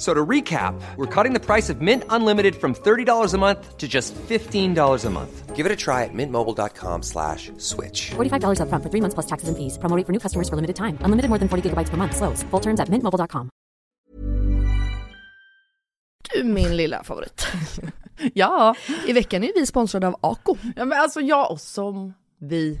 F- So to recap, we're cutting the price of Mint Unlimited from $30 a month to just $15 a month. Give it a try at mintmobile.com slash switch. $45 upfront for three months plus taxes and fees. Promo rate for new customers for limited time. Unlimited more than 40 gigabytes per month. Slows. Full terms at mintmobile.com. Du min lilla favorit. Ja. I veckan är vi sponsrade av Ako. ja, men alltså jag och som vi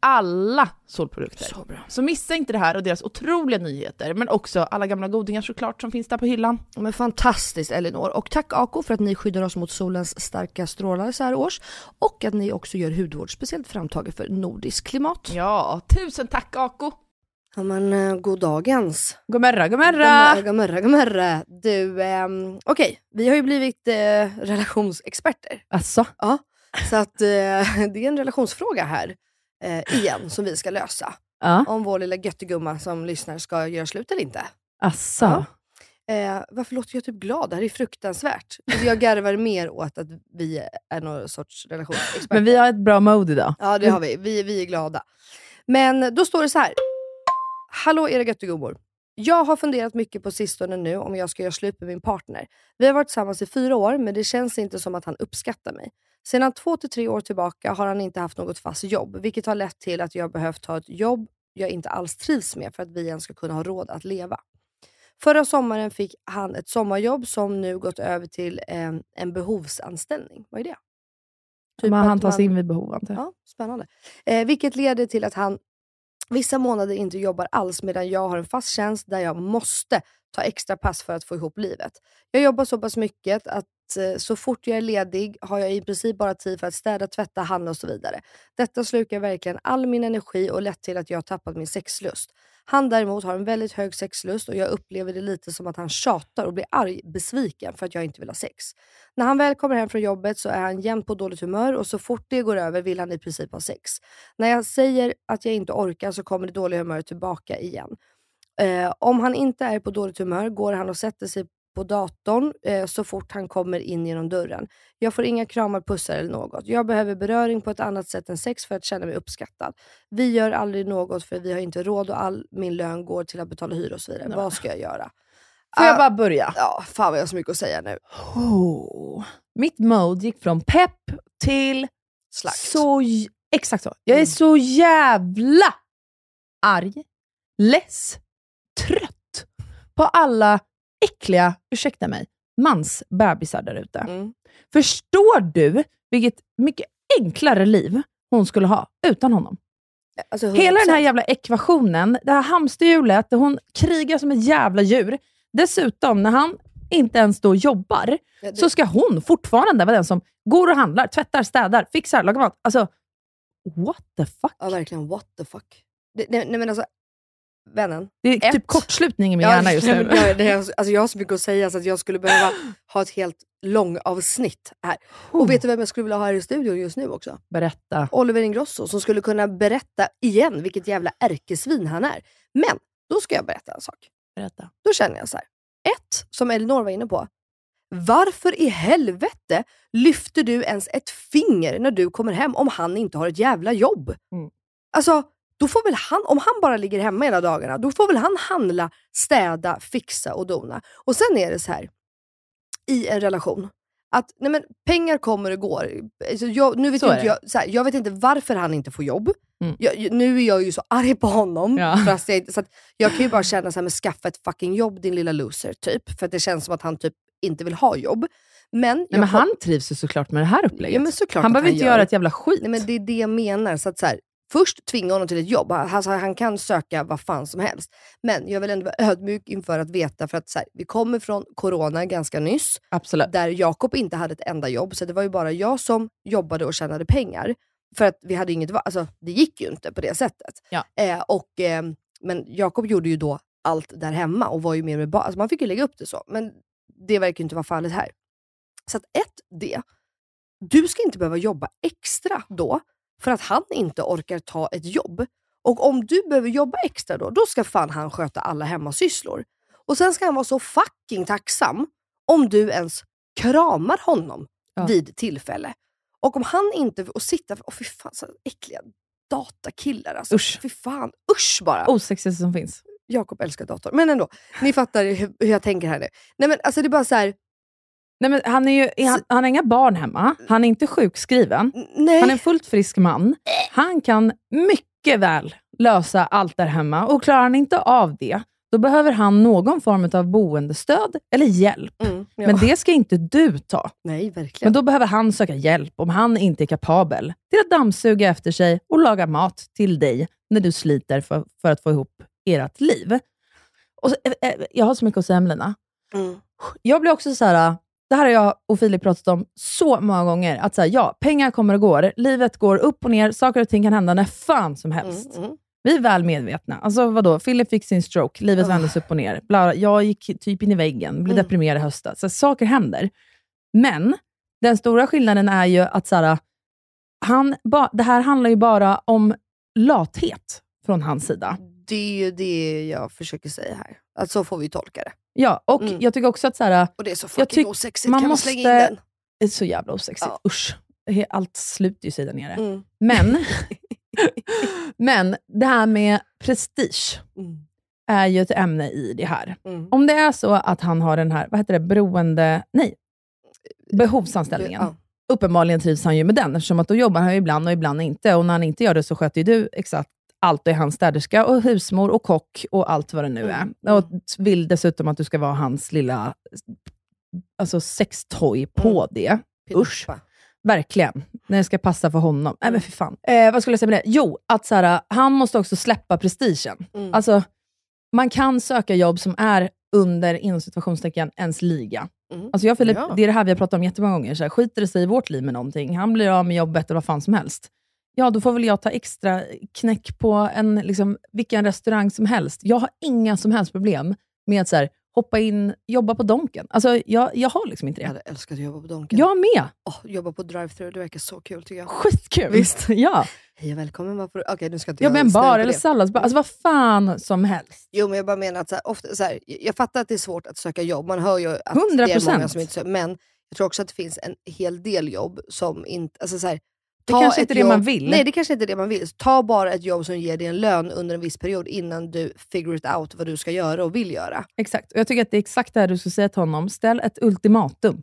Alla solprodukter. Så bra. Så missa inte det här och deras otroliga nyheter, men också alla gamla godingar såklart som finns där på hyllan. Men fantastiskt Elinor. Och tack Ako för att ni skyddar oss mot solens starka strålar så här års. Och att ni också gör hudvård speciellt framtaget för nordisk klimat. Ja, tusen tack Ako! Ja men eh, god dagens. Gamörra, gamörra. Du, ehm, okej, vi har ju blivit eh, relationsexperter. Asså? Ja, så att eh, det är en relationsfråga här eh, igen som vi ska lösa. Ja, Om vår lilla göttegumma som lyssnar ska göra slut eller inte. asså. Ja. Eh, varför låter jag typ glad? Det här är fruktansvärt. Alltså, jag garvar mer åt att vi är någon sorts relationsexperter. Men vi har ett bra mode idag. Ja, det har vi. vi. Vi är glada. Men då står det så här. Hallå era göttegummor. Jag har funderat mycket på sistone nu om jag ska göra slut med min partner. Vi har varit tillsammans i fyra år, men det känns inte som att han uppskattar mig. Sedan två till tre år tillbaka har han inte haft något fast jobb, vilket har lett till att jag behövt ta ett jobb jag inte alls trivs med för att vi ens ska kunna ha råd att leva. Förra sommaren fick han ett sommarjobb som nu gått över till en, en behovsanställning. Vad är det? Typ Men han tar sig man- in vid behov antar jag. Ja, spännande. Eh, vilket leder till att han vissa månader inte jobbar alls medan jag har en fast tjänst där jag måste ta extra pass för att få ihop livet. Jag jobbar så pass mycket att Eh, så fort jag är ledig har jag i princip bara tid för att städa, tvätta, handla och så vidare. Detta slukar verkligen all min energi och lett till att jag har tappat min sexlust. Han däremot har en väldigt hög sexlust och jag upplever det lite som att han tjatar och blir arg, besviken för att jag inte vill ha sex. När han väl kommer hem från jobbet så är han jämt på dåligt humör och så fort det går över vill han i princip ha sex. När jag säger att jag inte orkar så kommer det dåliga humöret tillbaka igen. Eh, om han inte är på dåligt humör går han och sätter sig på datorn eh, så fort han kommer in genom dörren. Jag får inga kramar, pussar eller något. Jag behöver beröring på ett annat sätt än sex för att känna mig uppskattad. Vi gör aldrig något för vi har inte råd och all min lön går till att betala hyra och så vidare. Vad ska jag göra? Får jag Ah, bara börja? Ja, fan vad jag har så mycket att säga nu. Oh. Mitt mode gick från pepp till Slakt. så... Exakt så. Jag är Mm. så jävla arg, less, trött på alla äckliga, ursäkta mig, mansbebisar där ute. Mm. Förstår du vilket mycket enklare liv hon skulle ha utan honom? Alltså, Hela den här 100%. jävla ekvationen, det här hamsterhjulet, där hon krigar som ett jävla djur. Dessutom, när han inte ens då jobbar, Ja, det- så ska hon fortfarande vara den som går och handlar, tvättar, städar, fixar, lagar mat. Alltså, what the fuck? Ja, verkligen. What the fuck. Det, nej, nej men alltså, vännen. Det är Ett. typ kortslutning i min hjärna just nu. Ja, det är, alltså, jag har så mycket att säga så att jag skulle behöva ha ett helt långavsnitt här. Och vet du vem jag skulle vilja ha här i studion just nu också? Berätta. Oliver Ingrosso som skulle kunna berätta igen vilket jävla ärkesvin han är. Men då ska jag berätta en sak. Berätta. Då känner jag så här. Ett, som Elinor var inne på. Varför i helvete lyfter du ens ett finger när du kommer hem om han inte har ett jävla jobb? Mm. Alltså, då får väl han, om han bara ligger hemma hela dagarna, då får väl han handla, städa, fixa och dona. Och sen är det så här i en relation. Att nej men, pengar kommer och går. Alltså jag, nu vet inte jag, här, jag vet inte varför han inte får jobb. Mm. Jag, nu är jag ju så arg på honom. Ja. Fast jag, inte- så att jag kan ju bara känna så här, men skaffa ett fucking jobb din lilla loser. typ. För att det känns som att han typ inte vill ha jobb. Men, Nej, jag men han trivs ju såklart med det här upplägget. Ja, han att behöver han inte gör. göra ett jävla skit. Nej, men det är det jag menar. Så att så här, först tvinga honom till ett jobb. Alltså, han kan söka vad fan som helst. Men jag vill ändå vara ödmjuk inför att veta, för att här, vi kommer från corona ganska nyss, Absolut. där Jakob inte hade ett enda jobb. Så det var ju bara jag som jobbade och tjänade pengar. För att vi hade inget. Alltså, det gick ju inte på det sättet. Ja. Eh, och, eh, men Jakob gjorde ju då allt där hemma och var ju mer med barn. Alltså, man fick ju lägga upp det så. Men det verkar ju inte vara fallet här. Så att ett, det. Du ska inte behöva jobba extra då för att han inte orkar ta ett jobb. Och om du behöver jobba extra då, då ska fan han sköta alla hemmasysslor. Och sen ska han vara så fucking tacksam om du ens kramar honom Ja. vid tillfälle. Och om han inte... Och sitta... Och fy fan, så äckliga datakillar alltså. Usch. Fy fan, usch bara. Osexigaste som finns. Jakob älskar dator. Men ändå, ni fattar hur, hur jag tänker här nu. Nej men alltså det är bara så här. Nej, men han, är ju, han, han har inga barn hemma, han är inte sjukskriven, nej. han är en fullt frisk man. Han kan mycket väl lösa allt där hemma och klarar han inte av det, då behöver han någon form av boendestöd eller hjälp. Mm, ja. Men det ska inte du ta. Nej, verkligen. Men då behöver han söka hjälp om han inte är kapabel till att dammsuga efter sig och laga mat till dig när du sliter för, för att få ihop ert liv. Och så, eh, eh, jag har så mycket att säga om Lina. Mm. Jag blir också så här, det här har jag och Filip pratat om så många gånger, att så här, ja, pengar kommer och går, livet går upp och ner, saker och ting kan hända när fan som helst. Mm, mm. Vi är väl medvetna. Alltså vadå, Filip fick sin stroke, livet Ah. vändes upp och ner. Bla, jag gick typ in i väggen, blev Mm. deprimerad i höstas. Så saker händer. Men den stora skillnaden är ju att så här, han, ba, det här handlar ju bara om lathet från hans sida. Det är ju det jag försöker säga här. Att så får vi tolka det. Ja, och Mm. jag tycker också att så här, Och det är så fucking osexigt. man kan måste- vi slänga in den? det är så jävla osexigt. Ja. Usch. Allt slutar ju sig där nere. Mm. Men, men det här med prestige Mm. är ju ett ämne i det här. Mm. Om det är så att han har den här, vad heter det, beroende, nej, behovsanställningen. Ja. Uppenbarligen trivs han ju med den, eftersom att då jobbar han ju ibland och ibland inte. Och när han inte gör det så sköter ju du exakt allt och är hans städerska och husmor och kock och allt vad det nu är. Mm. Och vill dessutom att du ska vara hans lilla alltså sextoy på Mm. det. Usch. Verkligen. När det ska passa för honom. Nej men fy fan. Eh, vad skulle jag säga med det? Jo, att så här, han måste också släppa prestigen. Mm. Alltså, man kan söka jobb som är under, inom situationstecken, ens liga. Mm. Alltså jag Filip, Ja. det är det här vi har pratat om jättemånga gånger. Så här, skiter det sig i vårt liv med någonting, han blir av med jobbet eller vad fan som helst. Ja, då får väl jag ta extra knäck på en, liksom, vilken restaurang som helst. Jag har inga som helst problem med att så här, hoppa in, jobba på Donken. Alltså, jag, jag har liksom inte Jag det. hade älskat att jobba på Donken. Jag med! Åh, jobba på drive-thru, det verkar så kul tycker jag. Skitkul! Visst. Ja. Hej och välkommen. Du... Okej, nu ska inte ja jag snäll bar eller salladsbar, alltså vad fan som helst. Jo, men jag bara menar att så här, ofta, så här, jag fattar att det är svårt att söka jobb. Man hör ju att 100%. det är många som inte söker. Men jag tror också att det finns en hel del jobb som inte... Alltså, så här, Det ta kanske inte är det jobb, man vill. Nej, det kanske inte är det man vill. Ta bara ett jobb som ger dig en lön under en viss period innan du figure it out vad du ska göra och vill göra. Exakt. Och jag tycker att det är exakt det här du ska säga till honom. Ställ ett ultimatum.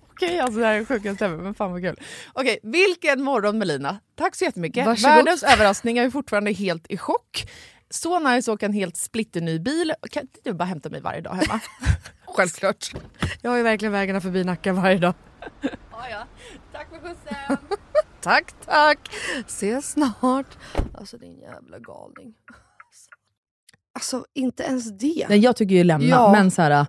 Okej, alltså det här är sjukaste ever, men fan vad kul. Okej, vilken morgon Melina. Tack så jättemycket. Varsågod. Världens överraskning, jag är fortfarande helt i chock. Så nice att åka en helt splitterny bil. Kan inte du bara hämta mig varje dag hemma? Självklart. Jag har ju verkligen vägarna förbi Nacka varje dag. ja, ja. Tack för skjutsen. Tack, tack. Ses snart. Alltså din jävla galning. Alltså inte ens det. Nej, jag tycker ju lämna, Ja. men så här,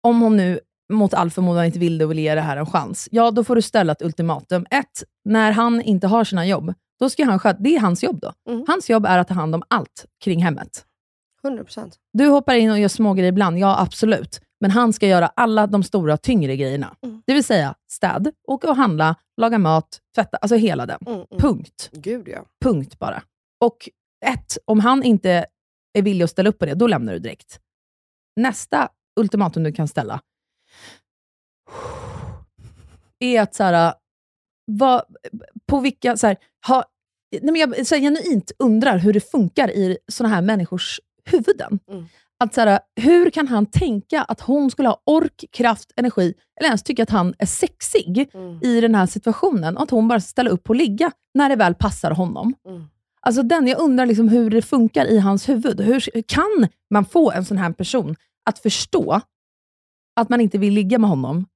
om hon nu mot all förmodan inte vill det och vill ge det här en chans, ja då får du ställa ett ultimatum. Ett, när han inte har sina jobb, då ska han sköta, det är hans jobb då. Mm. Hans jobb är att ta hand om allt kring hemmet. 100%. Du hoppar in och gör smågrejer ibland, ja absolut. Men han ska göra alla de stora, tyngre grejerna. Mm. Det vill säga städ, åka och handla, laga mat, tvätta, alltså hela den. Mm, mm. Punkt. Gud ja. Punkt bara. Och ett, om han inte är villig att ställa upp på det, då lämnar du direkt. Nästa ultimatum du kan ställa är att så här, vad, på vilka, så här, ha, nej men jag så här, genuint undrar hur det funkar i såna här människors huvuden. Mm. Att så här, hur kan han tänka att hon skulle ha ork, kraft, energi, eller ens tycka att han är sexig Mm. i den här situationen och att hon bara ställer upp och ligga när det väl passar honom. Mm. Alltså den, jag undrar liksom hur det funkar i hans huvud. Hur kan man få en sån här person att förstå att man inte vill ligga med honom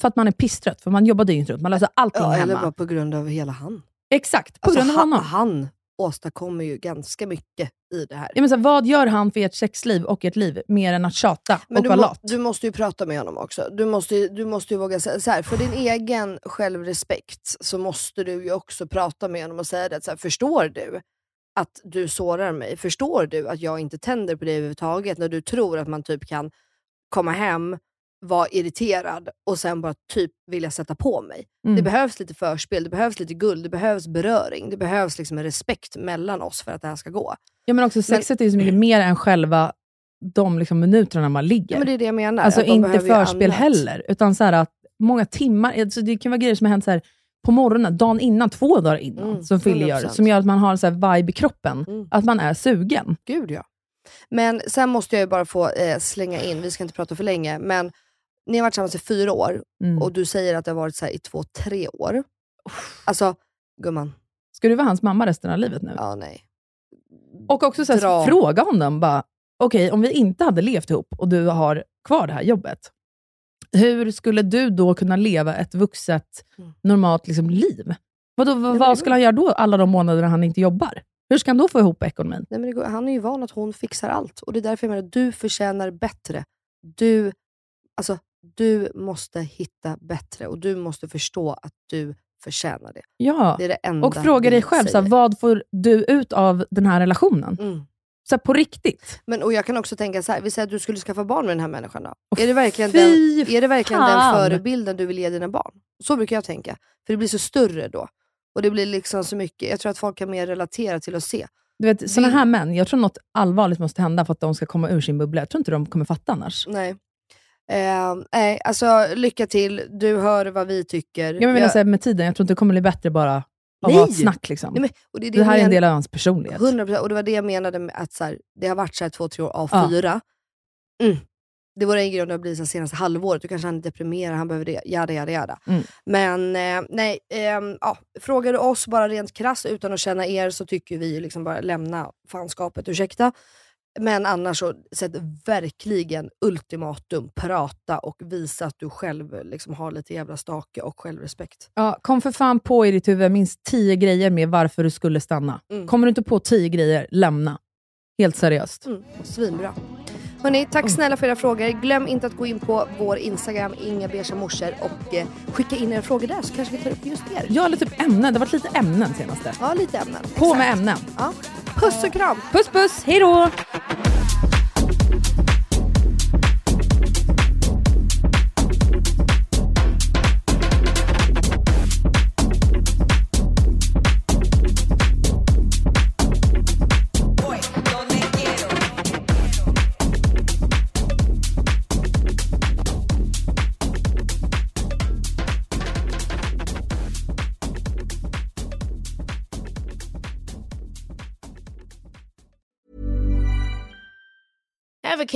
för att man är pisstrött, för man jobbar dygnet runt, man löser allting ja hemma. eller bara på grund av hela han. Exakt, på Alltså, grund av honom. han åstadkommer ju ganska mycket i det här. Ja, men så här, vad gör han för ert sexliv och ert liv, mer än att tjata Men och vara lat? du måste ju prata med honom också. Du måste, ju- du måste ju våga säga så här, för din egen självrespekt så måste du ju också prata med honom och säga det. Så här, förstår du att du sårar mig? Förstår du att jag inte tänder på dig överhuvudtaget när du tror att man typ kan komma hem, vara irriterad och sen bara typ vilja sätta på mig? Mm. Det behövs lite förspel, det behövs lite guld, det behövs beröring, det behövs liksom en respekt mellan oss för att det här ska gå. Ja, men också sexet är ju så mycket mer än själva de liksom minuterna man ligger. Ja, men det är det jag menar. Alltså inte förspel heller, utan så att många timmar, alltså det kan vara grejer som har hänt så här på morgonen, dagen innan, två dagar innan, Mm, som Philly gör, 100%. som gör att man har så här vibe i kroppen, Mm. att man är sugen. Gud ja. Men sen måste jag ju bara få eh, slänga in, vi ska inte prata för länge, men ni har varit tillsammans i fyra år Mm. och du säger att det har varit så i två, tre år. Alltså, gumman. Ska du vara hans mamma resten av livet nu? Ja, nej. Och också så här, Dra. fråga honom bara, okej, om vi inte hade levt ihop och du har kvar det här jobbet, hur skulle du då kunna leva ett vuxet, Mm. normalt liksom, liv? Vadå, vad, vad skulle han göra då alla de månaderna han inte jobbar? Hur ska han då få ihop ekonomin? Nej, men går, han är ju van att hon fixar allt. Och det är därför jag menar, du förtjänar bättre. Du, alltså, du måste hitta bättre och du måste förstå att du förtjänar det. Ja, Det det och fråga dig själv, så vad får du ut av den här relationen? Mm. Så på riktigt. Men, och jag kan också tänka så här, vi säger att du skulle skaffa barn med den här människan då. är det verkligen, den, är det verkligen den fan. förebilden du vill ge dina barn? Så brukar jag tänka. För det blir så större då. Och det blir liksom så mycket, jag tror att folk kan mer relatera till att se. Du vet, Vill- här män, jag tror något allvarligt måste hända för att de ska komma ur sin bubbla. Jag tror inte de kommer fatta annars. Nej. Eh, nej, alltså lycka till. Du hör vad vi tycker. Jag menar Jag- här, med tiden, jag tror inte det kommer bli bättre bara av Nej! att snack. Liksom. Nej, men, och det, är det, här är jag en men- del av hans personlighet. 100%, och det var det jag menade med att så här, det har varit så här två, tre år av Ja. fyra. Mm. Det vore en grej det har blivit så senaste halvåret, då kanske han är deprimerad, han behöver det, jada jada jada. Mm. Men eh, nej, ehm, ja, frågar du oss bara rent krasst utan att känna er så tycker vi liksom bara lämna fanskapet, ursäkta. Men annars så, sätt verkligen ultimatum, prata och visa att du själv liksom har lite jävla stake och självrespekt. Ja, kom för fan på i ditt huvud minst tio grejer med varför du skulle stanna. Mm. Kommer du inte på tio grejer, lämna. Helt seriöst. Mm, svinbra. Hörrni, tack snälla för era frågor. Glöm inte att gå in på vår Instagram, Inga Beige morsor och eh, skicka in era frågor där så kanske vi tar upp just er. Ja, eller typ ämnen. Det har varit lite ämnen senaste. Ja, lite ämnen. På Exakt. med ämnen. Ja. Puss och kram! Puss puss, hej